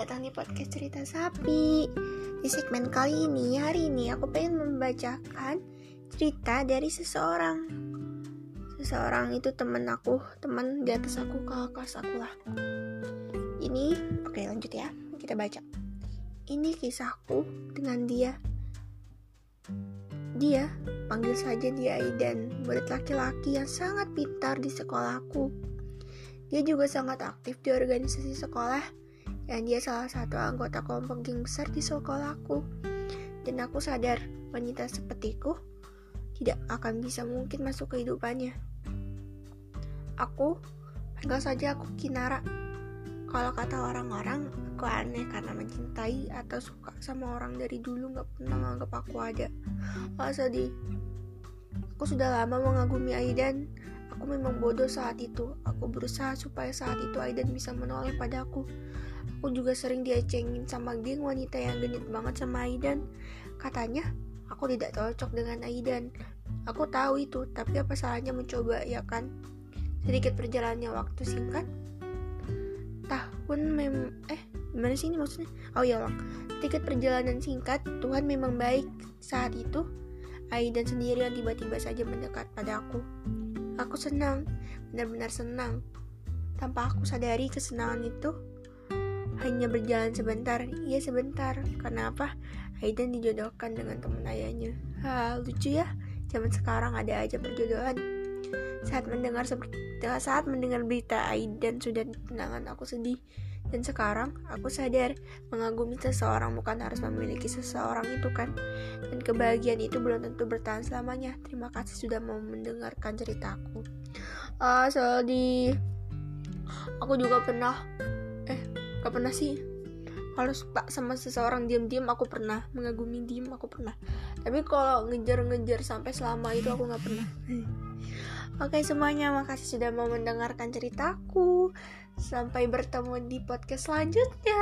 datang di podcast cerita sapi. Di segmen kali ini, hari ini aku pengen membacakan cerita dari seseorang. Seseorang itu teman aku, teman di atas aku, kakak kelas aku lah. Ini, oke lanjut ya, kita baca. Ini kisahku dengan dia. Dia, panggil saja dia Aidan, murid laki-laki yang sangat pintar di sekolahku dia juga sangat aktif di organisasi sekolah dan dia salah satu anggota kelompok geng besar di sekolahku. Dan aku sadar wanita sepertiku tidak akan bisa mungkin masuk kehidupannya. Aku, panggil saja aku Kinara. Kalau kata orang-orang, aku aneh karena mencintai atau suka sama orang dari dulu gak pernah menganggap aku ada. Oh sedih. Aku sudah lama mengagumi Aidan, Aku memang bodoh saat itu. Aku berusaha supaya saat itu Aidan bisa menoleh padaku. Aku juga sering diecengin sama geng wanita yang genit banget sama Aidan. Katanya, aku tidak cocok dengan Aidan. Aku tahu itu, tapi apa salahnya mencoba, ya kan? Sedikit perjalanannya waktu singkat. Tahun mem... Eh, gimana sih ini maksudnya? Oh ya, lang. Sedikit perjalanan singkat, Tuhan memang baik. Saat itu, Aidan sendiri yang tiba-tiba saja mendekat padaku. Aku senang, benar-benar senang. Tanpa aku sadari kesenangan itu hanya berjalan sebentar. Iya sebentar. Karena apa? Aidan dijodohkan dengan teman ayahnya. Ha, lucu ya. Zaman sekarang ada aja perjodohan. Saat mendengar seperti saat mendengar berita Aidan sudah tunangan aku sedih. Dan sekarang aku sadar mengagumi seseorang bukan harus memiliki seseorang itu kan. Dan kebahagiaan itu belum tentu bertahan selamanya. Terima kasih sudah mau mendengarkan ceritaku. Uh, so di aku juga pernah eh gak pernah sih kalau suka sama seseorang diam-diam aku pernah mengagumi diam aku pernah tapi kalau ngejar-ngejar sampai selama itu aku nggak pernah Oke semuanya, makasih sudah mau mendengarkan ceritaku. Sampai bertemu di podcast selanjutnya.